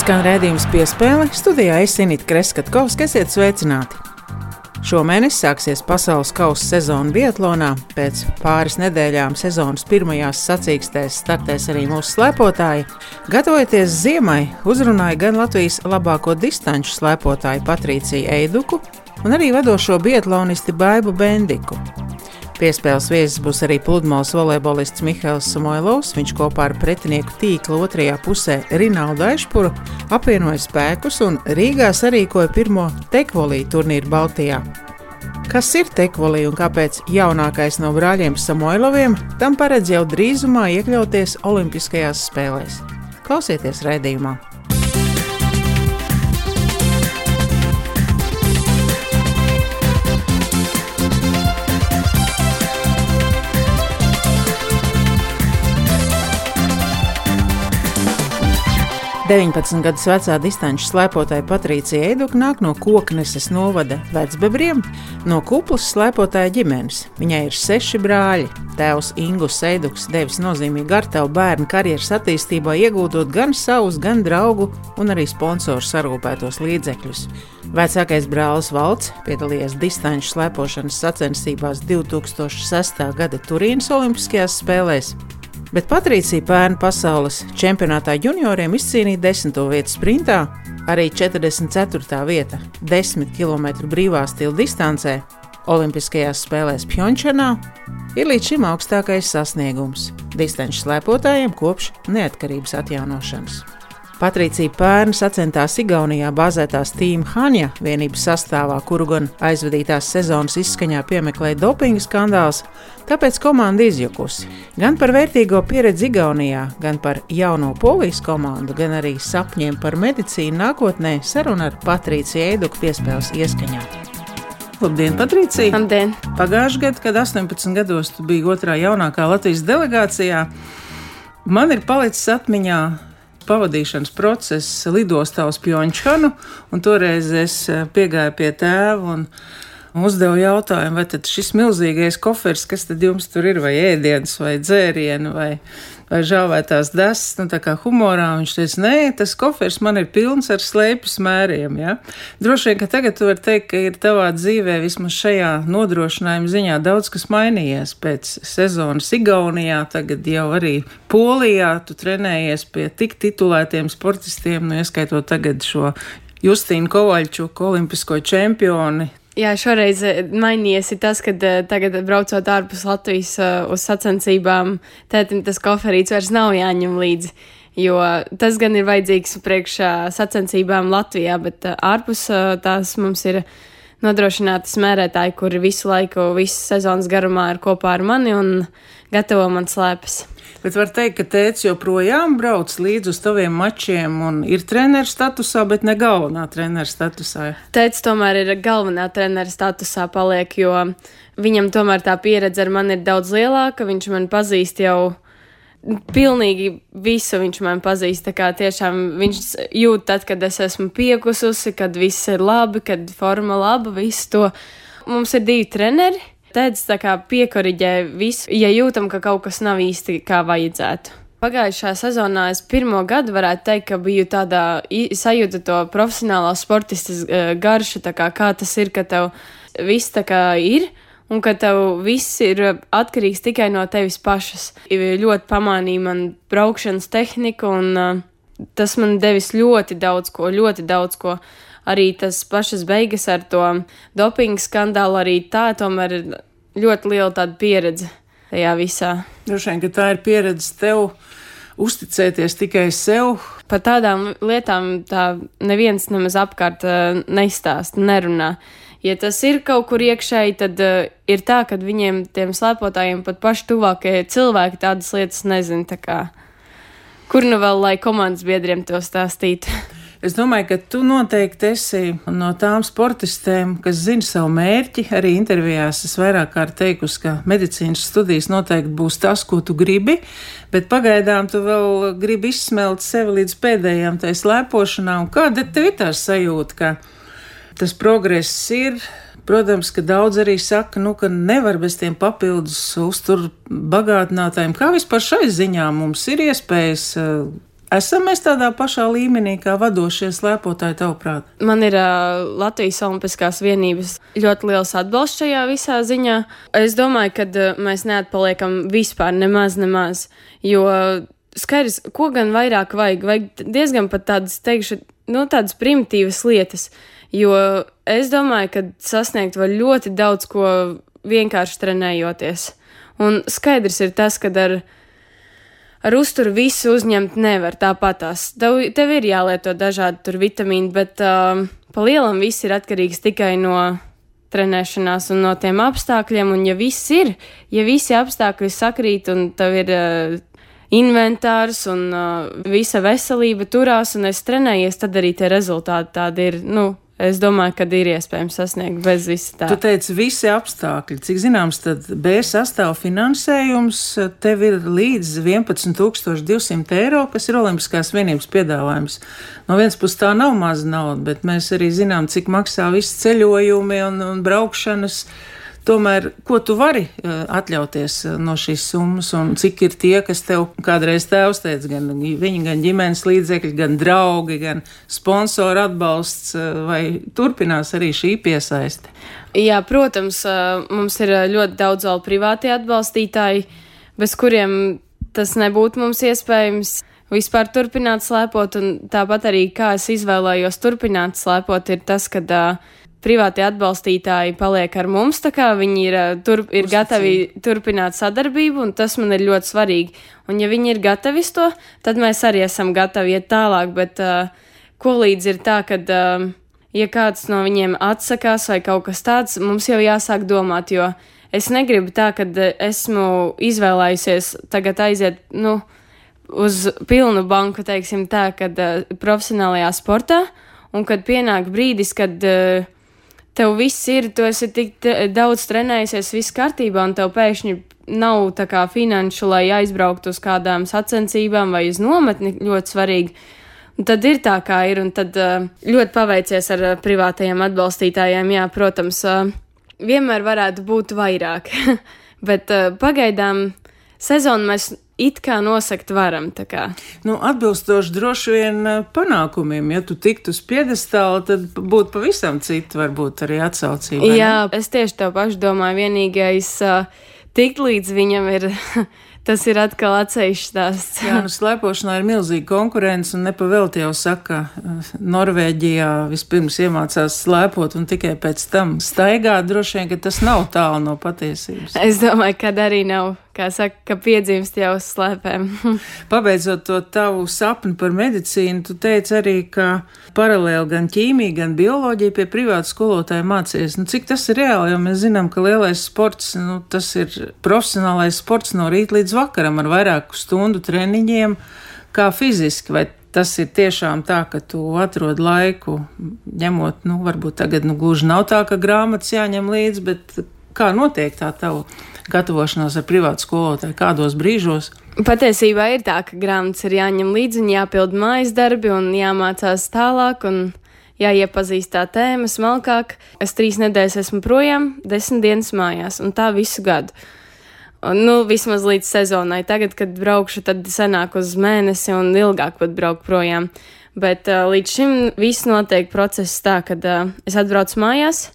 Skan redzējums piespēle studijā Esinīt Kreskatkovs, kas iet sveicināti. Šomēnes sāksies pasaules kausa sezona Vietlonā. Pēc pāris nedēļām sezonas pirmajās sacīkstēs startēs arī mūsu slēpotāji. Gatavojoties ziemai, uzrunāja gan Latvijas labāko distanču slēpotāju Patrīciju Eiduku, un arī vadošo biatlonisti Baibu Bendiku. Piespēles viesis būs arī pludmales volejbolists Mihails Samoilovs. Viņš kopā ar pretinieku tīkla otrajā pusē Rinaldu Aišpuru apvienoja spēkus un Rīgā sarīkoja pirmo tekvolī turnīru Baltijā. Kas ir tekvolī un kāpēc jaunākais no brāļiem Samoiloviem tam paredz jau drīzumā iekļauties Olimpiskajās spēlēs? Klausieties raidījumā! 19 gadus vecā distanču slēpotāja Patricija Eiduka nāk no Kokneses novada vecbebriem, no kuplas slēpotāja ģimenes. Viņai ir seši brāļi. Tēvs Ingus Eiduks devis nozīmīgu artavu bērnu karjeras attīstībā, iegūtot gan savus, gan draugu un arī sponsoru sarūpētos līdzekļus. Vecākais brālis Valts piedalījās distanču slēpošanas sacensībās 2006. gada Turīnas Olimpiskajās spēlēs bet Patricija pērn pasaules čempionātā junioriem izcīnīja 10. vietu sprintā, arī 44. vieta 10 km brīvā stila distancē Olimpiskajās spēlēs Pjončanā ir līdz šim augstākais sasniegums distanču slēpotājiem kopš neatkarības atjaunošanas. Patricija Pērna sacentās Igaunijā bāzētās Tīma Hanja vienības sastāvā, kuru gan aizvadītās sezonas izskaņā piemeklēja dopinga skandāls, tāpēc komanda izjukusi. Gan par vērtīgo pieredzi Igaunijā, gan par jauno polijas komandu, gan arī sapņiem par medicīnu nākotnē saruna ar Patriciju Eiduku piespēles ieskaņā. Labdien, Patricija! Labdien! Pagājušajā gadā, kad 18 gados tu biji otrā jaunākā Latvijas delegācijā, man ir palicis atmiņā pavadīšanas process lidostā uz Pjončkanu, un toreiz es eh, piegāju pie tēva un uzdevu jautājumu, vai šis milzīgais koferis, kas tad jums tur ir, vai ēdienas, vai dzērienu, vai, vai žāvētās desas, nu tā kā humorā, viņš teica, nē, tas koferis man ir pilns ar slēpjas mēriem, ja. Droši vien, ka tagad tu vari teikt, ka ir tavā dzīvē vismaz šajā nodrošinājuma ziņā daudz kas mainījies pēc sezonas Igaunijā, tagad jau arī Polijā, tu trenējies pie tik titulētiem sportistiem, nu ieskaitot tagad šo Justīnu Kovaļčuku, olimpisko čempioni, Jā, šoreiz eh, mainījies tas, ka uh, tagad, braucot ārpus Latvijas uh, uz sacensībām, tētim tas koferīts vairs nav jāņem līdzi. Jo tas gan ir vajadzīgs priekš uh, sacensībām Latvijā, bet ārpus tās mums ir nodrošināti smērētāji, kuri visu laiku, visas sezonas garumā ir kopā ar mani un gatavo man slēpes. Bet var teikt, ka tēvs joprojām brauc līdz uz taviem mačiem un ir treneru statusā, bet ne galvenā treneru statusā. Tēvs tomēr ir galvenā treneru statusā paliek, jo viņam tomēr tā pieredze ar mani ir daudz lielāka. Viņš man pazīst jau pilnīgi visu viņš man pazīst. Tā kā tiešām viņš jūt, tad, kad es esmu piekususi, kad viss ir labi, kad forma laba, visu to. Mums ir divi treneri. Tēdz piekoriģē visu, ja jūtam, ka kaut kas nav īsti kā vajadzētu. Pagājušā sezonā es pirmo gadu varētu teikt, ka biju tādā sajūta to profesionālā sportista e, garšu, kā, kā tas ir, ka tev viss tā kā ir. Un ka tev viss ir atkarīgs tikai no tevis pašas. Ļoti pamanīja man braukšanas tehniku, un uh, tas man devis ļoti daudz ko, ļoti daudz ko. Uh, arī tas pašas beigas ar to dopingu skandālu, arī tā tomēr ir ļoti liela tāda pieredze tajā visā. Droši vien, ka tā ir pieredze tev uzticēties tikai sev. Par tādām lietām tā neviens nemaz apkārt uh, neizstāsta, nerunā. Ja tas ir kaut kur iekšēji, tad uh, ir tā, ka viņiem, tiem slēpotājiem, pat paši tuvākie cilvēki tādas lietas nezina. Kā, kur nu vēl lai komandas biedriem to stāstītu? Es domāju, ka tu noteikti esi no tām sportistēm, kas zina savu mērķi. Arī intervijās es vairāk kārt teikusi, ka medicīnas studijas noteikti būs tas, ko tu gribi, bet pagaidām tu vēl gribi izsmelt sevi līdz pēdējām tai slēpošanām. Kāda tev ir tā sajūta, ka tas progress ir? Protams, ka daudz arī saka, nu, ka nevar bez tiem papildus uztur bagātinātājiem. Kā vispār šai ziņā mums ir iespējas Esam mēs tādā pašā līmenī kā vadošie slēpotāji, tavuprāt? Man ir uh, Latvijas Olimpiskās vienības ļoti liels atbalsts šajā visā ziņā. Es domāju, ka uh, mēs neatpaliekam vispār nemaz, nemaz, jo skaidrs, ko gan vairāk vajag, vajag diezgan pat tādas, teikšu, nu, tādas primitīvas lietas, jo es domāju, ka sasniegt var ļoti daudz ko vienkārši trenējoties. Un skaidrs ir tas, ka ar ar uzturu visu uzņemt nevar tāpatās. Tev, tev ir jālieto dažādi vitamīni, bet uh, pa lielam viss ir atkarīgs tikai no trenēšanās un no tiem apstākļiem. Un ja viss ir, ja visi apstākļi sakrīt un tev ir uh, inventārs un uh, visa veselība turās un es trenējies, tad arī tie rezultāti tādi ir, nu, Es domāju, ka ir iespējams sasniegt bez visa tā. Tu teici, visi apstākļi. Cik zināms, tad B sastāv finansējums tev ir līdz 11,200 eiro, kas ir Olimpiskās vienības piedāvājums. No vienas puses tā nav maza nauda, bet mēs arī zinām, cik maksā visi ceļojumi un, un braukšanas. Tomēr, ko tu vari uh, atļauties uh, no šīs summas, un cik ir tie, kas tev kādreiz tēvs teica, gan viņi, gan ģimenes līdzekļi, gan draugi, gan sponsoru atbalsts, uh, vai turpinās arī šī piesaiste? Jā, protams, mums ir ļoti daudz vēl privātie atbalstītāji, bez kuriem tas nebūtu mums iespējams vispār turpināt slēpot, un tāpat arī kā es izvēlējos turpināt slēpot, ir tas, ka uh, privātie atbalstītāji paliek ar mums, tā kā viņi ir, eh, tur, ir Uzticīgi. gatavi turpināt sadarbību, un tas man ir ļoti svarīgi. Un ja viņi ir gatavi to, tad mēs arī esam gatavi iet tālāk, bet uh, ko līdz ir tā, ka, uh, ja kāds no viņiem atsakās vai kaut kas tāds, mums jau jāsāk domāt, jo es negribu tā, ka esmu izvēlējusies tagad aiziet, nu, uz pilnu banku, teiksim tā, kad uh, profesionālajā sportā, un kad pienāk brīdis, kad uh, tev viss ir, tu esi tik daudz trenējusies, viss kārtībā, un tev pēkšņi nav tā kā finanšu, lai aizbrauktu uz kādām sacensībām vai uz nometni ļoti svarīgi. Un tad ir tā, kā ir, un tad ļoti paveicies ar privātajiem atbalstītājiem. Jā, protams, vienmēr varētu būt vairāk, bet pagaidām sezonu mēs it kā nosakt varam. Nu, atbilstoši droši vien eh, panākumiem, ja tu tiktu uz piedestāla, tad būtu pavisam cita varbūt arī atsaucība. Jā, ne? es tieši to pašu domāju. Vienīgais, uh, tikt līdz viņam ir tas ir atkal atsevišķs stāsts. Jā, nu, slēpošanā ir milzīga konkurence, un nepavēlti jau saka, eh, Norvēģijā vispirms iemācās slēpot, un tikai pēc tam staigāt. Droši vien, ka tas nav tālu no patiesības. Es domāju, ka arī nav kā saka, ka piedzimst jau uz slēpēm. Pabeidzot to tavu sapni par medicīnu, tu teici arī, ka paralēli gan ķīmija, gan bioloģija pie privāta skolotāja mācījies. Nu, cik tas ir reāli, jo mēs zinām, ka lielais sports, nu, tas ir profesionālais sports no rīta līdz vakaram ar vairāku stundu treniņiem, kā fiziski. Vai tas ir tiešām tā, ka tu atrod laiku, ņemot, nu, varbūt tagad, nu, gluži nav tā, ka grāmatas jāņem līdzi, bet kā notiek tā tava gatavošanās ar privātu skolotāju, kādos brīžos? Patiesībā ir tā, ka grāmatas ir jāņem līdzi un jāpild mājas darbi un jāmācās tālāk. Un... Jāiepazīst tā tēma smalkāk. Es trīs nedēļas esmu projām, desmit dienas mājās, un tā visu gadu. Un, nu, vismaz līdz sezonai. Tagad, kad braukšu, tad senāk uz mēnesi un ilgāk pat braukšu projām. Bet uh, līdz šim viss notiek process tā, ka uh, es atbraucu mājās,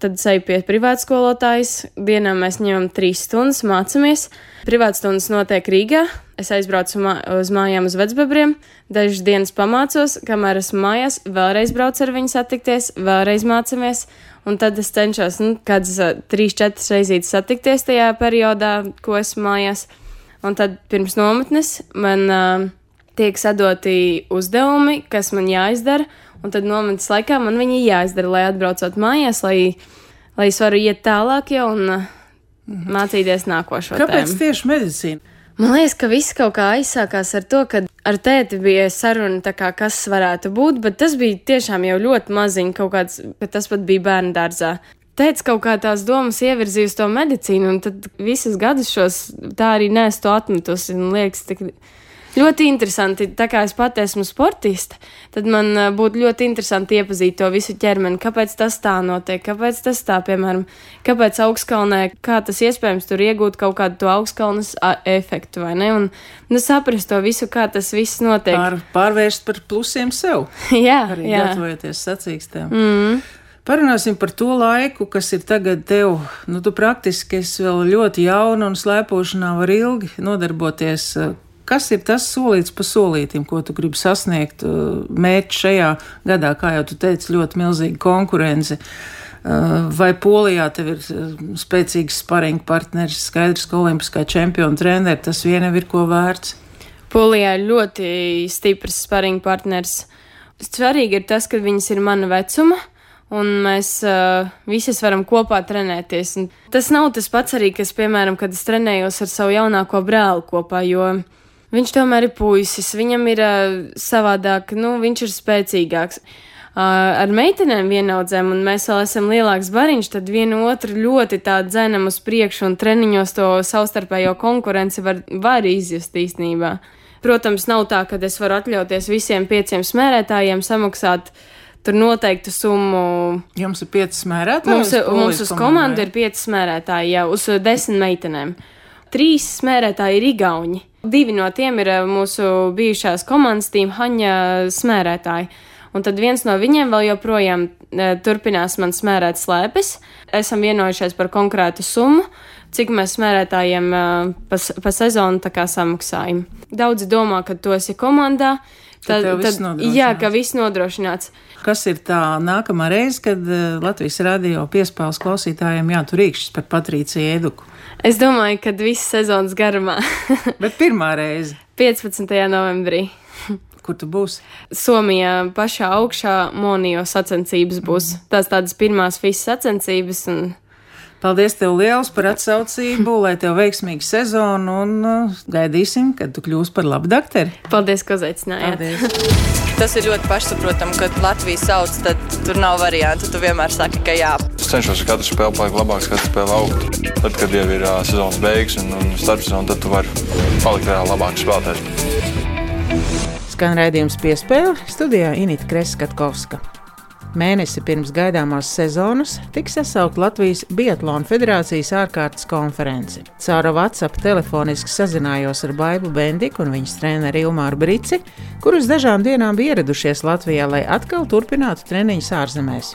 Tad eju pie privātskolotājas. Dienā mēs ņemam trīs stundas, mācāmies. Privātstundas notiek Rīgā. Es aizbraucu mā uz mājām uz vecbebriem, dažas dienas pamācos, kamēr esmu mājās, vēlreiz braucu ar viņu satikties, vēlreiz mācāmies. Un tad es cenšos nu, kādas trīs, četras reizes satikties tajā periodā, ko esmu mājās. Un tad pirms nometnes man uh, tiek sadoti uzdevumi, kas man jāizdara. Un tad nometnes laikā man viņi jāizdara, lai atbraucot mājās, lai, lai es varu iet tālāk jau un uh, mācīties nākošo. Kāpēc tēmu. tieši medicīna? Man liekas, ka viss kaut kā aizsākās ar to, ka ar tēti bija saruna, kā, kas varētu būt, bet tas bija tiešām jau ļoti maziņš, kaut kāds, bet tas pat bija bērnu dārzā. Tēvs kaut kā tās domas ievirzīja uz to medicīnu, un tad visus gadus šos tā arī nesu to atmetusi. Man liekas, tik Ļoti interesanti. Tā kā es pati esmu sportiste, tad man būtu ļoti interesanti iepazīt to visu ķermeni. Kāpēc tas tā notiek? Kāpēc tas tā, piemēram, kāpēc augstkalnē, kā tas iespējams tur iegūt kaut kādu to augstkalnes efektu, vai ne? Un nu, saprast to visu, kā tas viss notiek. Pār, pārvērst par plusiem sev. jā, Arī gatavojoties sacīkstēm. Mm. Parunāsim par to laiku, kas ir tagad tev. Nu, tu praktiski esi vēl ļoti jauna un slēpošanā var ilgi nodarboties. Kas ir tas solīts pa solītim, ko tu gribi sasniegt? Mērķi šajā gadā, kā jau tu teici, ļoti milzīga konkurence. Vai Polijā tev ir spēcīgs sparinga partneris, skaidrs, ka olimpiskā čempiona treneris, tas vien ir ko vērts? Polijā ir ļoti stiprs sparinga partneris. Svarīgi ir tas, ka viņas ir mana vecuma un mēs uh, visas varam kopā trenēties. Un tas nav tas pats arī, kas, piemēram, kad es trenējos ar savu jaunāko brāli kopā, jo viņš tomēr ir puisis, viņam ir uh, savādāk, nu, viņš ir spēcīgāks. Uh, ar meitenēm vienaudzēm, un mēs vēl esam lielāks bariņš, tad vienu otru ļoti tā dzenam uz priekšu, un treniņos to savstarpējo konkurenci var, var izjust īstenībā. Protams, nav tā, ka es varu atļauties visiem pieciem smērētājiem samaksāt tur noteiktu summu. Jums ir pieci smērētāji? Mums, mums uz komandu ir pieci smērētāji, jau uz desmit meitenēm. Trīs smērētāji ir igauņi. Divi no tiem ir eh, mūsu bijušās komandas tīm Haņa smērētāji. Un tad viens no viņiem vēl joprojām e, turpinās man smērēt slēpes. Esam vienojušies par konkrētu summu, cik mēs smērētājiem e, pa, pa sezonu samaksājam. Daudzi domā, ka tu esi komandā, Tad, tad, tad, jā, ka viss nodrošināts. Kas ir tā nākamā reize, kad Latvijas radio piespēles klausītājiem jāturīkšķis par Patrīciju Eduku? Es domāju, ka visas sezonas garumā. Bet pirmā reize? 15. novembrī. Kur tu būsi? Somijā pašā augšā Monio sacensības būs. Mm. Tās tādas pirmās visas sacensības. Un Paldies tev liels par atsaucību, lai tev veiksmīga sezona un uh, gaidīsim, kad tu kļūsi par labu doktori. Paldies, ka uzaicinājāt. Tas ir ļoti pašsaprotami, kad Latvijas sauc, tad tur nav variantu. Tu vienmēr saki, ka jā. Es cenšos katru spēli palikt labāks, katru spēli augt. Tad, kad jau ir uh, sezonas beigas un, un starpsezona, tad tu vari palikt vēl labāks spēlētājs. Skan raidījums piespēle studijā Inita Kreskatkovska. Mēnesi pirms gaidāmās sezonas tiks sasaukt Latvijas Biatlona federācijas ārkārtas konferenci. Caur WhatsApp telefoniski sazinājos ar Baibu Bendiku un viņas treneri Ilmāru Brici, kurus dažām dienām bija ieradušies Latvijā, lai atkal turpinātu treniņus ārzemēs.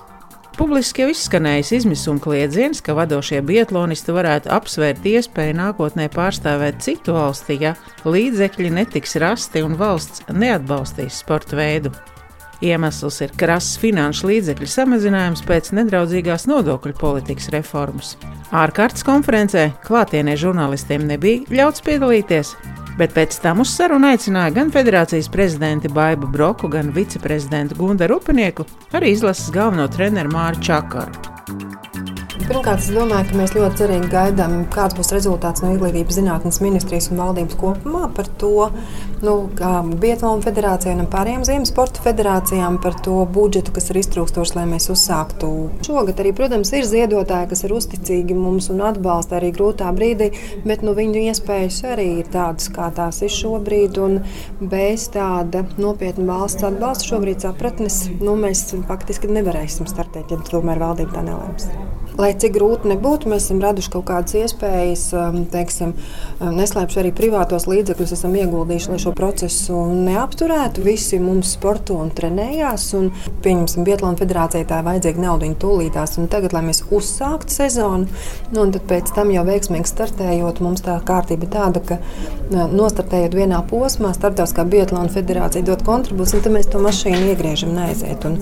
Publiski jau izskanējis izmisuma kliedziens, ka vadošie biatlonisti varētu apsvērt iespēju nākotnē pārstāvēt citu valsti, ja līdzekļi netiks rasti un valsts neatbalstīs sporta veidu. Iemesls ir krass finanšu līdzekļu samazinājums pēc nedraudzīgās nodokļu politikas reformas. Ārkārtas konferencē klātienē žurnālistiem nebija ļauts piedalīties, bet pēc tam uz sarunu aicināja gan federācijas prezidenti Baibu Broku, gan viceprezidentu Gundu Rupinieku, arī izlases galveno treneru Māru Čakaru. Pirmkārt, es domāju, ka mēs ļoti cerīgi gaidām, kāds būs rezultāts no Izglītības zinātnes ministrijas un valdības kopumā par to, nu, kā Biatlona federācijai un pārējām ziemas sporta federācijām par to budžetu, kas ir iztrūkstošs, lai mēs uzsāktu. Šogad arī, protams, ir ziedotāji, kas ir uzticīgi mums un atbalsta arī grūtā brīdī, bet nu, viņu iespējas arī ir tādas, kā tās ir šobrīd. Bez tāda nopietna valsts atbalsta šobrīd sapratnes, nu, mēs faktiski nevarēsim startēt, ja tomēr valdība tā nelēms. Lai cik grūti nebūtu, mēs esam raduši kaut kādas iespējas, um, teiksim, um, neslēpšu arī privātos līdzekļus, esam ieguldījuši, lai šo procesu neapturētu. Visi mums sporto un trenējās, un pieņemsim, Bietlāna federācijai tā ir vajadzīga nauda, tūlītās. Tagad, lai mēs uzsāktu sezonu, nu, un pēc tam jau veiksmīgi startējot, mums tā kārtība tāda, ka uh, nostartējot vienā posmā, starptautiskā Bietlāna federācija dod kontribūciju, un tad mēs to mašīnu iegriežam neaiziet. Un,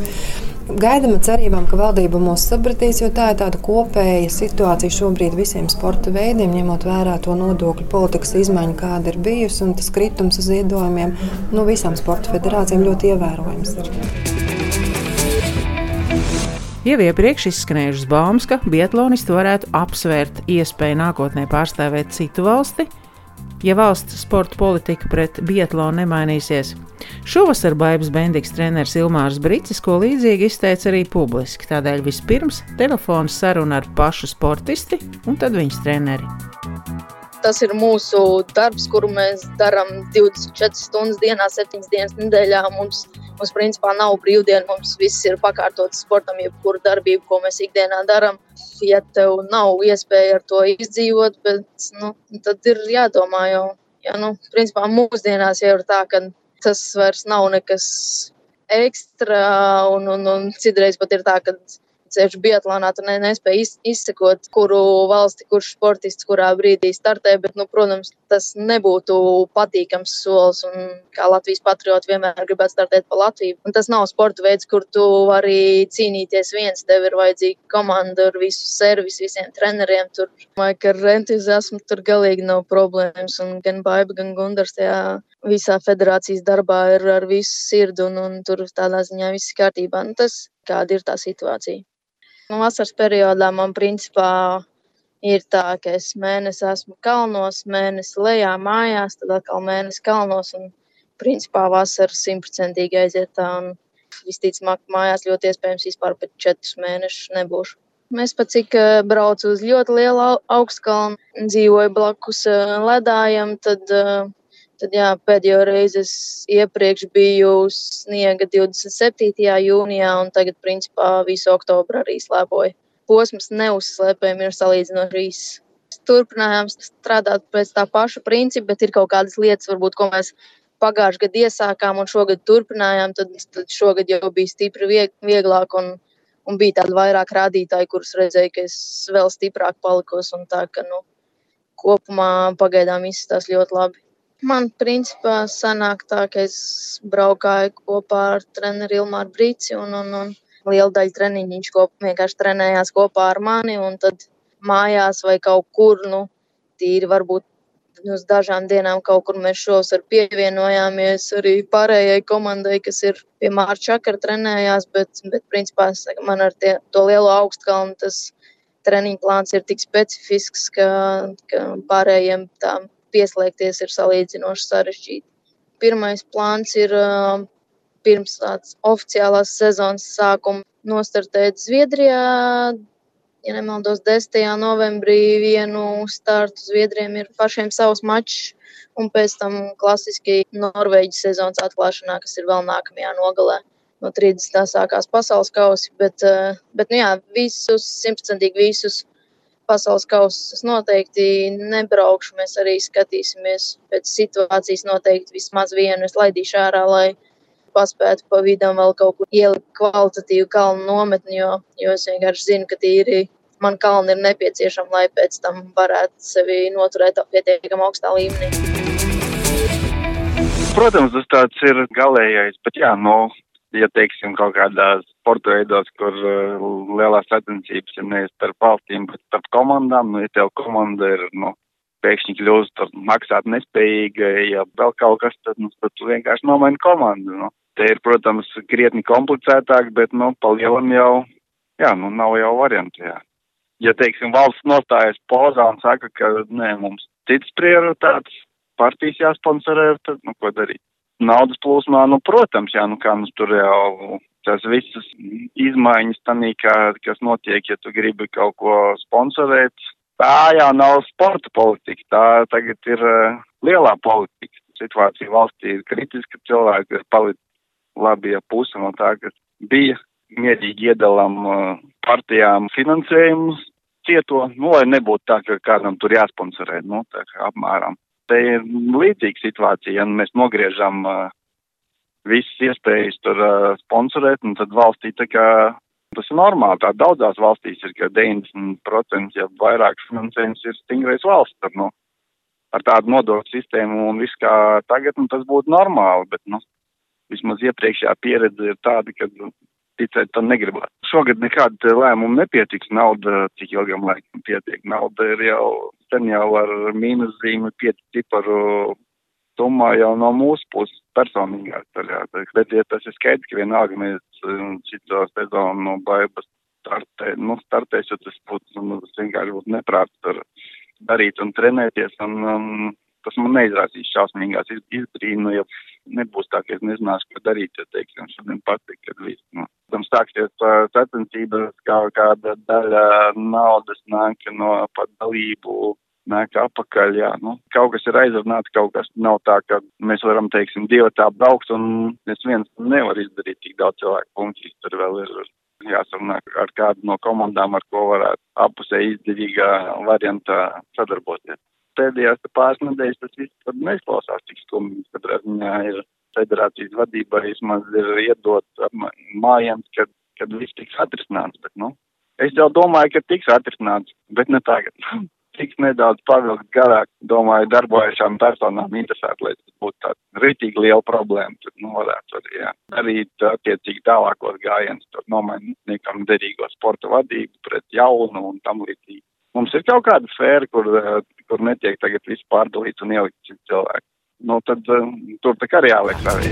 Gaidām ar cerībām, ka valdība mūs sapratīs, jo tā ir tāda kopēja situācija šobrīd visiem sporta veidiem, ņemot vērā to nodokļu politikas izmaiņu, kāda ir bijusi, un tas kritums uz ziedojumiem no nu, visām sporta federācijām ļoti ievērojams. Ir. Jau iepriekš izskanējušas baumas, ka biatlonisti varētu apsvērt iespēju nākotnē pārstāvēt citu valsti, ja valsts sporta politika pret biatlonu nemainīsies. Šovasar Baibas Bendiks treneris Ilmārs Bricis, ko līdzīgi izteica arī publiski. Tādēļ vispirms telefons saruna ar pašu sportisti un tad viņas treneri. Tas ir mūsu darbs, kuru mēs darām 24 stundas dienā, 7 dienas nedēļā. Mums, mums principā nav brīvdiena, mums viss ir pakārtots sportam, jebkuru darbību, ko mēs ikdienā darām. Ja tev nav iespēja ar to izdzīvot, bet, nu, tad ir jādomā jau. Ja, nu, principā mūsdienās jau ir tā, ka tas vairs nav nekas ekstra, un, un, un citreiz pat ir tā, ka ceļš Biatlonā, tu ne, nespēji iz, izsekot, kuru valsti, kurš sportists kurā brīdī startē, bet, nu, protams, tas nebūtu patīkams solis, un kā Latvijas patrioti vienmēr gribētu startēt pa Latviju. Un tas nav sporta veids, kur tu vari cīnīties viens, tev ir vajadzīga komanda ar visu servisu, visiem treneriem. Tur, vai ka ar entuziasmu tur galīgi nav problēmas, un gan Baiba, gan Gundars tajā visā federācijas darbā ir ar visu sirdi, un, un tur tādā ziņā viss kārtībā. Nu, tas kāda ir tā situācija. Nu, vasaras periodā man principā ir tā, ka es mēnesi esmu kalnos, mēnesi lejā mājās, tad atkal mēnesi kalnos un principā vasara simtprocentīgi aiziet tā. Un visticamāk, mājās ļoti iespējams vispār pat četrus mēnešus nebūšu. Mēs pat cik eh, braucu uz ļoti lielu augstkalnu, dzīvoju blakus eh, ledājam, tad uh, Tad jā, pēdējo reizi es iepriekš biju sniega 27. jūnijā, un tagad, principā, visu oktobru arī slēpoju. Posms neuzslēpējumi ir salīdzinoši īss. Turpinājām strādāt pēc tā paša principa, bet ir kaut kādas lietas, varbūt, ko mēs pagājušajā gadā iesākām un šogad turpinājām. Tad, tad šogad jau bija stipri vieg, vieglāk un, un bija tādi vairāk rādītāji, kurus redzēju, ka es vēl stiprāk palikos. Tā, ka, nu, kopumā pagaidām izskatās ļoti labi. Man principā sanāk tā, ka es braukāju kopā ar treneri Ilmāru Brīci un, un, un lielu daļu treniņu viņš kop, vienkārši trenējās kopā ar mani un tad mājās vai kaut kur, nu, tīri varbūt uz dažām dienām kaut kur mēs šos ar pievienojāmies arī pārējai komandai, kas ir pie Mārča Čakara trenējās, bet, bet principā man ar tie, to lielo augstkalnu tas treniņu plāns ir tik specifisks, ka, ka pārējiem tām pieslēgties ir salīdzinoši sarežģīti. Pirmais plāns ir pirms tādas oficiālās sezonas sākuma nostartēt Zviedrijā. Ja nemaldos, 10. novembrī vienu startu Zviedrijiem ir pašiem savs mačs, un pēc tam klasiski Norvēģijas sezonas atklāšanā, kas ir vēl nākamajā nogalē. No 30. sākās pasaules kausi, bet, bet nu jā, visus, simtprocentīgi visus pasaules kausa. Es noteikti nebraukšu. Mēs arī skatīsimies pēc situācijas. Noteikti vismaz vienu es laidīšu ārā, lai paspētu pa vidam vēl kaut kur ielikt kvalitatīvu kalnu nometni, jo, jo es vienkārši zinu, ka tīri man kalni ir nepieciešami, lai pēc tam varētu sevi noturēt pietiekami augstā līmenī. Protams, tas tāds ir galējais, bet jā, no ja teiksim kaut kādās sporta veidos, kur uh, lielās sacensības ir nevis starp valstīm, bet starp komandām, nu, ja tev komanda ir, nu, pēkšņi kļūst maksāt nespējīga, ja vēl kaut kas, tad, nu, tad tu vienkārši nomaini komandu, nu. Te ir, protams, krietni komplicētāk, bet, nu, pa lielam jau, jā, nu, nav jau variantu, jā. Ja, teiksim, valsts nostājas pozā un saka, ka, nē, mums cits prioritātes, partijas jāsponsorē, tad, nu, ko darīt? Naudas plūsmā, nu, protams, jā, nu, kā mums tur jau tās visas izmaiņas tanī, kā, kas notiek, ja tu gribi kaut ko sponsorēt. Tā jau nav sporta politika, tā tagad ir uh, lielā politika. Situācija valstī ir kritiska, cilvēki ir palicis labi, ja puse no tā, kas bija mierīgi iedalam uh, partijām finansējumus cieto, nu, lai nebūtu tā, ka kādam tur jāsponsorē, nu, tā kā apmēram te ir līdzīga situācija, ja mēs nogriežam uh, visas iespējas tur uh, sponsorēt, un tad valstī tā kā tas ir normāli. Tā daudzās valstīs ir, ka 90% ja vairāk finansējums ir stingrais valsts. Tad, nu, ar tādu nodokļu sistēmu un viss kā tagad, nu, tas būtu normāli, bet, nu, vismaz iepriekšējā pieredze ir tāda, ka nu, ticēt tam negribētu. Šogad nekāda lēmuma nepietiks, nauda, cik ilgam laikam pietiek. Nauda ir jau sen jau ar mīnuszīmi pieci ciparu summā jau no mūsu puses personīgā ceļā. Bet, ja tas ir skaidrs, ka vienalga mēs um, šito sezonu no baibas startē, nu, startēs, jo tas būtu, nu, tas vienkārši būtu neprāts tur darīt un trenēties, un um, tas man neizrādīs šausmīgās izbrīnu, ja nebūs tā, ka es nezināšu, ko darīt, ja, teiksim, šodien patīk, kad viss, nu, tam sāksies sacensības, kā kāda daļa naudas nāk no pat dalību nāk apakaļ, jā, nu, kaut kas ir aizrunāts, kaut kas nav tā, ka mēs varam, teiksim, divi tā braukt un es viens nevar izdarīt tik daudz cilvēku funkcijas, tur vēl ir jāsarunā ar kādu no komandām, ar ko varētu apusē izdevīgā variantā sadarboties. Pēdējās pāris nedēļas tas viss tad neizklausās tik skumji, kad ziņā ir federācijas vadība vismaz ir iedot mājām, kad, kad viss tiks atrisināts, bet, nu, es jau domāju, ka tiks atrisināts, bet ne tagad. tiks nedaudz pavilkt garāk, domāju, darbojušām personām interesētu, lai tas būtu tāds rītīgi liela problēma, tad, nu, varētu arī, jā, darīt attiecīgi tālākos gājienus, tur nomainīt niekam derīgo sporta vadību pret jaunu un tam līdzīgi. Mums ir kaut kāda sfēra, kur, kur netiek tagad viss pārdalīts un ielikt cits cilvēks. Nu, tad tur tā kā arī jāliek arī.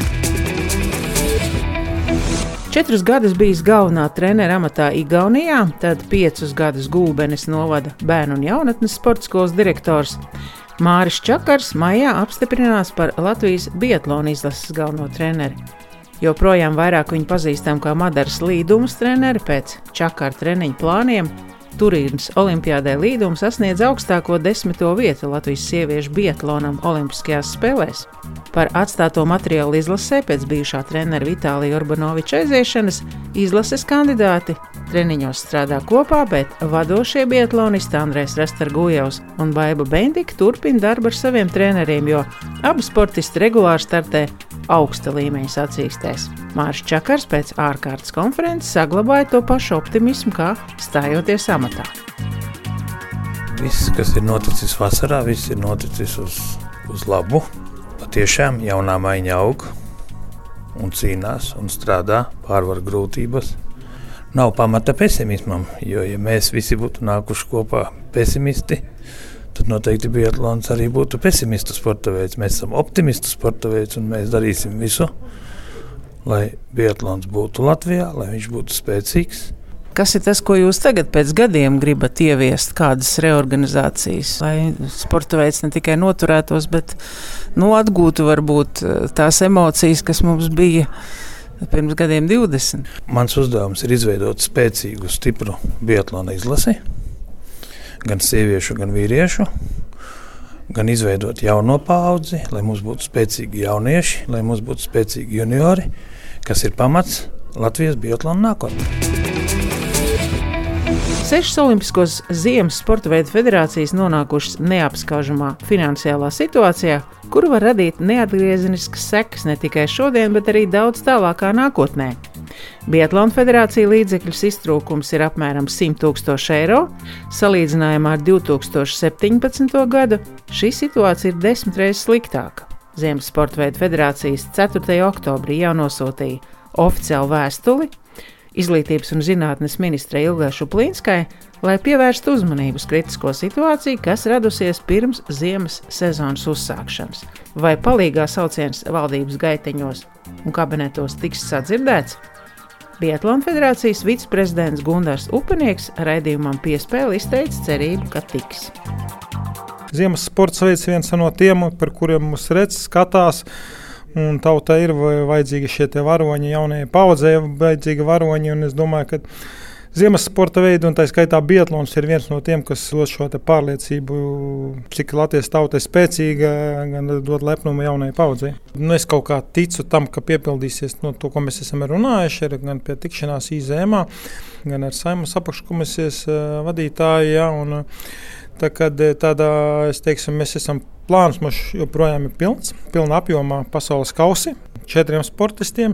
Četrus gadus bijis galvenā trenera amatā Igaunijā, tad piecus gadus Gulbenes novada bērnu un jaunatnes sporta skolas direktors. Māris Čakars maijā apstiprinās par Latvijas Biatlona izlases galveno treneri. Joprojām vairāk viņu pazīstam kā Madaras līdumas treneri pēc Čakara treniņu plāniem, Turīnas Olimpiādē līduma sasniedz augstāko desmito vietu Latvijas sieviešu biatlonam Olimpiskajās spēlēs. Par atstāto materiālu izlasē pēc bijušā trenera Vitālija Urbanoviča aiziešanas izlases kandidāti treniņos strādā kopā, bet vadošie biatlonisti Andrēs Rastargujevs un Baiba Bendika turpina darbu ar saviem treneriem, jo abi sportisti regulāri startē augsta līmeņa sacīkstēs. Mārcis Čakars pēc ārkārtas konferences saglabāja to pašu optimismu, kā stājoties amatā. Viss, kas ir noticis vasarā, viss ir noticis uz, uz labu. Patiešām jaunā maiņa aug un cīnās un strādā, pārvar grūtības. Nav pamata pesimismam, jo, ja mēs visi būtu nākuši kopā pesimisti, tad noteikti Biatlons arī būtu pesimistu sporta veids. Mēs esam optimistu sporta veids un mēs darīsim visu, lai Biatlons būtu Latvijā, lai viņš būtu spēcīgs. Kas ir tas, ko jūs tagad pēc gadiem gribat ieviest, kādas reorganizācijas, lai sporta veids ne tikai noturētos, bet nu, atgūtu varbūt eh, tās emocijas, kas mums bija pirms gadiem 20? Mans uzdevums ir izveidot spēcīgu, stipru Biatlona izlasi gan sieviešu, gan vīriešu, gan izveidot jauno paudzi, lai mums būtu spēcīgi jaunieši, lai mums būtu spēcīgi juniori, kas ir pamats Latvijas Biotlāna nākotnē. Sešas Olimpiskos ziemas sporta veidu federācijas nonākušas neapskaužamā finansiālā situācijā, kuru var radīt neatgriezeniskas sekas ne tikai šodien, bet arī daudz tālākā nākotnē. Biatlona federācija līdzekļus iztrūkums ir apmēram 100 tūkstoši eiro. Salīdzinājumā ar 2017. gadu šī situācija ir desmit reizes sliktāka. Ziemas sporta veidu federācijas 4. oktobrī jau nosūtīja oficiālu vēstuli Izglītības un zinātnes ministrei Ilgai Šuplīnskai, lai pievērstu uzmanību uz kritisko situāciju, kas radusies pirms ziemas sezonas uzsākšanas. Vai palīgā sauciens valdības gaiteņos un kabinetos tiks sadzirdēts? Biatlona federācijas viceprezidents Gunārs Upenieks raidījumam piespēli izteica cerību, ka tiks. Ziemas sports veids viens no tiem, par kuriem mums redz, skatās. Un tautai ir vajadzīgi šie varoņi, jaunajai paudzei vajadzīgi varoņi. Es domāju, ka ziemas sporta veidi, un tā skaitā Bietlons, ir viens no tiem, kas dod šo pārliecību, cik Latvijas tauta ir spēcīga, gan dod lepnumu jaunajai paudzei. Nu, es kaut kā ticu tam, ka piepildīsies no to, ko mēs esam runājuši, ir gan pie tikšanās īzēmā, gan ar saimnes apakškomisijas vadītāju. Ja, un, Tā kad tādā, es teiksim, mēs esam plāns mums joprojām ir pilns, pilna apjomā pasaules kausi. Četriem sportistiem,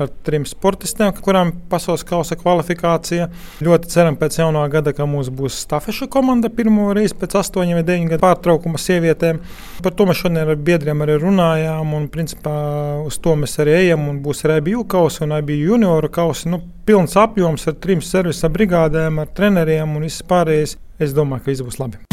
ar trim sportistiem, kurām ir pasaules kausa kvalifikācija. Ļoti ceram, pēc jaunā gada, ka mums būs stafešu komanda pirmo reizi pēc astoņiem vai deviņiem gadu pārtraukuma sievietēm. Par to mēs šodien ar biedriem arī runājām, un principā uz to mēs arī ejam. Būs arī bija kausa un arī junioru kausa. Nu, pilns apjoms ar trim servisa brigādēm, ar treneriem un viss pārējais. Es domāju, ka viss būs labi.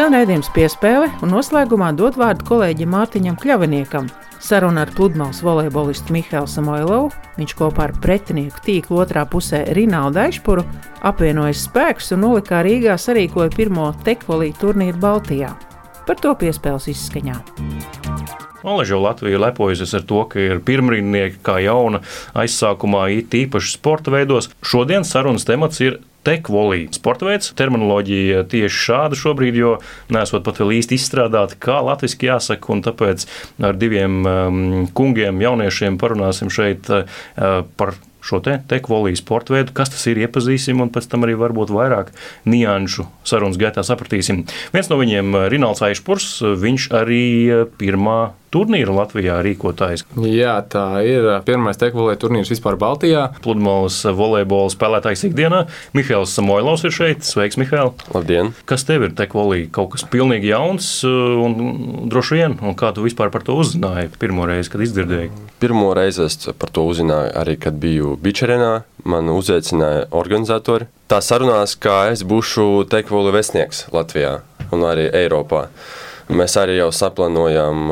Skan redzējums piespēle un noslēgumā dot vārdu kolēģim Mārtiņam Kļaviniekam. Saruna ar pludmales volejbolistu Mihālu Samoilovu. Viņš kopā ar pretinieku tīklu otrā pusē Rinaldu Aišpuru apvienojas spēkus un nolikā Rīgā sarīkoja pirmo tekvolī turnīru Baltijā. Par to piespēles izskaņā. Olaža Latvija lepojas ar to, ka ir pirmrindnieki kā jauna aizsākumā, it īpaši sporta veidos. Šodien sarunas temats ir tekvolī. Sporta veids, terminoloģija tieši šāda šobrīd, jo nesot pat vēl īsti izstrādāta, kā latviešu jāsaka, tāpēc ar diviem um, kungiem, jauniešiem parunāsim šeit uh, par šo te tekvolī sporta veidu, kas tas ir, iepazīsim, un pēc tam arī varbūt vairāk nianšu sarunas gaitā sapratīsim. Viens no viņiem, Rināls Aišpurs, viņš arī pirmā turnīra Latvijā rīkotājs. Jā, tā ir pirmais tekvolē turnīrs vispār Baltijā. Pludmales volejbola spēlētājs ikdienā. Mihails Samoilovs ir šeit. Sveiks, Mihail! Labdien! Kas tev ir tekvolī? Kaut kas pilnīgi jauns un droši vien, un kā tu vispār par to uzzināji pirmo reizi, kad izdzirdēji? Pirmo reizi es par to uzzināju arī, kad biju Bičerinā. Man uzaicināja organizatori. Tā sarunās, kā es būšu tekvolu vēstnieks Latvijā un arī Eiropā. Mēs arī jau saplānojām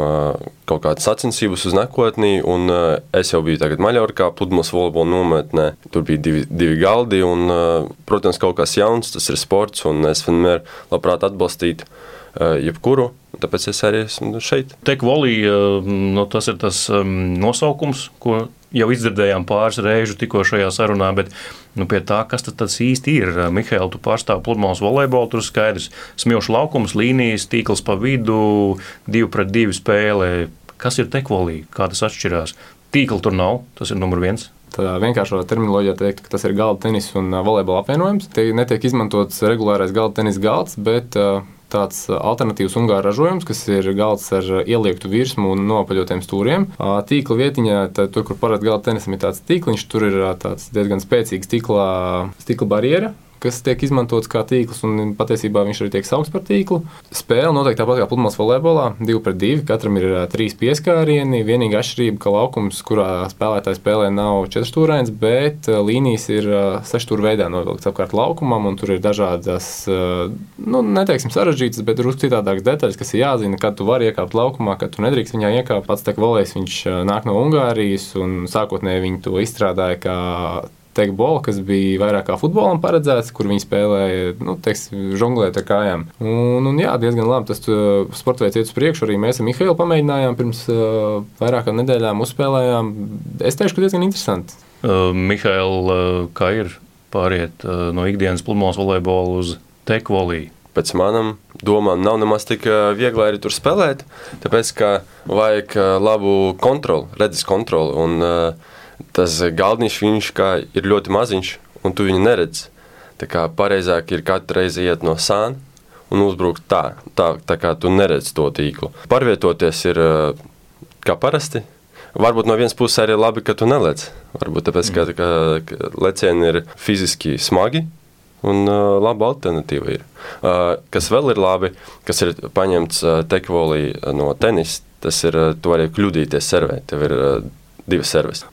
kaut kādas sacensības uz nākotni, un es jau biju tagad Maļorkā, pludmales volejbola nometnē. Tur bija divi, divi galdi, un, protams, kaut kas jauns, tas ir sports, un es vienmēr labprāt atbalstītu jebkuru. Tāpēc es arī esmu šeit. Tekvolī, nu, tas ir tas nosaukums, ko jau izdzirdējām pāris reižu tikko šajā sarunā, bet nu, pie tā, kas tas īsti ir. Mihail, tu pārstāv pludmales volejbolu, tur skaidrs smilšu laukums, līnijas, tīkls pa vidu, divu pret divu spēlē. Kas ir tekvolī, kā tas atšķirās? Tīkla tur nav, tas ir numur viens. Tā vienkāršā terminoloģija teikt, ka tas ir galda tenis un volejbola apvienojums. Te netiek izmantots regulārais galda tenis galds, bet uh, tāds alternatīvs ungāru ražojums, kas ir galds ar ieliektu virsmu un nopaļotiem stūriem. Tīkla vietiņā, tā, tur, kur parasti galda tenisam ir tāds tīkliņš, tur ir tāds diezgan spēcīgs stikla, stikla barjera kas tiek izmantots kā tīkls, un patiesībā viņš arī tiek saukts par tīklu. Spēle noteikti tāpat kā pludmales volejbolā, 2 pret 2. Katram ir trīs pieskārieni. Vienīgā atšķirība, ka laukums, kurā spēlētājs spēlē, nav četrstūrains, bet līnijas ir sešstūra veidā novilktas apkārt laukumam, un tur ir dažādas, nu, neteiksim sarežģītas, bet drusku citādākas detaļas, kas ir jāzina, kad tu vari iekāpt laukumā, kad tu nedrīkst viņā iekāpt. Pats tek volejs, viņš nāk no Ungārijas, un sākotnēji viņi to izstrādāja kā tekbola, kas bija vairāk kā futbolam paredzēts, kur viņi spēlēja, nu, teiksim, žonglēt ar kājām. Un, un jā, diezgan labi tas sports veids iet uz priekšu. Arī mēs ar Mihailu pamēģinājām pirms uh, vairākām nedēļām uzspēlējām. Es teikšu, ka diezgan interesanti. Uh, Mihail, uh, kā ir pāriet uh, no ikdienas pludmales volejbola uz tekvoliju? Pēc manām domām, nav nemaz tik viegli arī tur spēlēt, tāpēc ka vajag labu kontroli, redzes kontroli. Un, uh, tas galdiņš viņš ir ļoti maziņš, un tu viņu neredzi. Tā kā pareizāk ir katru reizi iet no sāna un uzbrukt tā, tā, tā kā tu neredzi to tīklu. Pārvietoties ir kā parasti. Varbūt no vienas puses arī labi, ka tu nelec. Varbūt tāpēc, ka, ka, ka lecieni ir fiziski smagi, un uh, laba alternatīva ir. Uh, kas vēl ir labi, kas ir paņemts uh, tekvolī no tenisa, tas ir, uh, tu vari kļūdīties servē, tev ir uh, divas serves.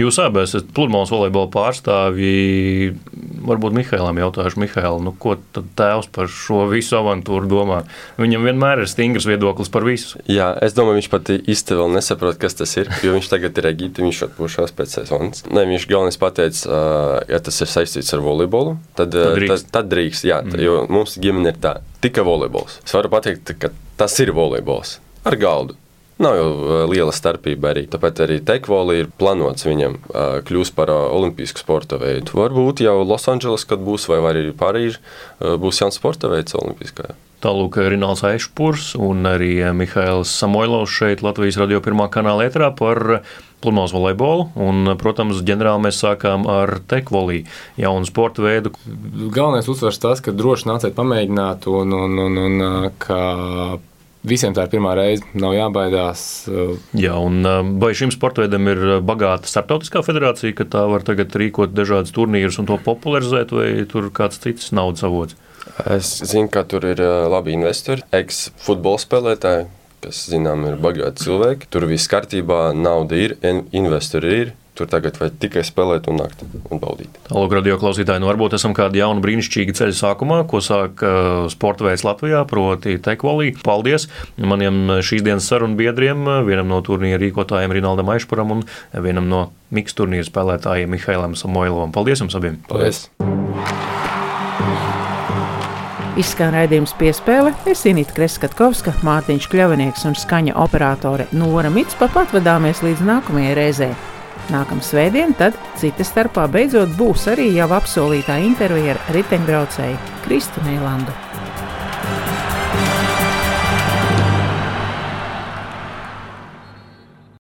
Jūs abi esat pludmales volejbola pārstāvji. Varbūt Mihailam jautāšu, Mihail, nu, ko tad tēvs par šo visu avantūru domā? Viņam vienmēr ir stingrs viedoklis par visu. Jā, es domāju, viņš pat īsti vēl nesaprot, kas tas ir. Jo viņš tagad ir Egipte, viņš atpūšās pēc sezonas. Ne, viņš galvenais pateica, ja tas ir saistīts ar volejbolu, tad, tad drīkst. Tad, tad drīkst jā, mm. jo mums ģimene ir tā, tikai volejbols. Es varu pateikt, ka tas ir volejbols ar galdu. Nav jau liela starpība arī. Tāpēc arī tekvoli ir plānots viņam kļūt par olimpisku sporta veidu. Varbūt jau Losandželos, kad būs, vai arī Parīzē, būs jauns sporta veids olimpiskajā. Tālāk Rināls Aišpurs un arī Mihails Samoilovs šeit Latvijas radio pirmā kanāla ētrā par pludmales volejbolu. Un, protams, ģenerāli mēs sākām ar tekvolī, jaunu sporta veidu. Galvenais uzsvars tas, ka droši nāciet pamēģināt un, un, un, un ka Visiem tā ir pirmā reize, nav jābaidās. Uh, Jā, un uh, vai šim sportam ir bagāta starptautiskā federācija, ka tā var tagad rīkot dažādas turnīrus un to popularizēt, vai tur kāds cits naudas avots? Es zinu, ka tur ir uh, labi investori, ex-futbola spēlētāji, kas, zinām, ir bagāti cilvēki. Tur viss kārtībā, nauda ir, investori ir. Tur tagad vajag tikai spēlēt un nākt un baudīt. Tālāk, radio klausītāji, nu varbūt esam kādi jauni brīnišķīgi ceļu sākumā, ko sāk uh, sporta veids Latvijā, proti tekvolī. Paldies maniem šīs dienas sarunu biedriem, vienam no turnīra rīkotājiem Rinaldam Aišpuram un vienam no miks turnīra spēlētājiem Mihailam Samoilovam. Paldies jums abiem! Paldies! Izskan raidījums piespēle, es Inīta Kreskatkovska, Mārtiņš Kļavinieks un skaņa operātore Nora Mitspa patvadāmies līdz nākamajai reizei. Nākamā svētdiena, tad cita starpā beidzot būs arī jau apsolītā intervija ar riteņbraucēju Kristīnu Neilandu.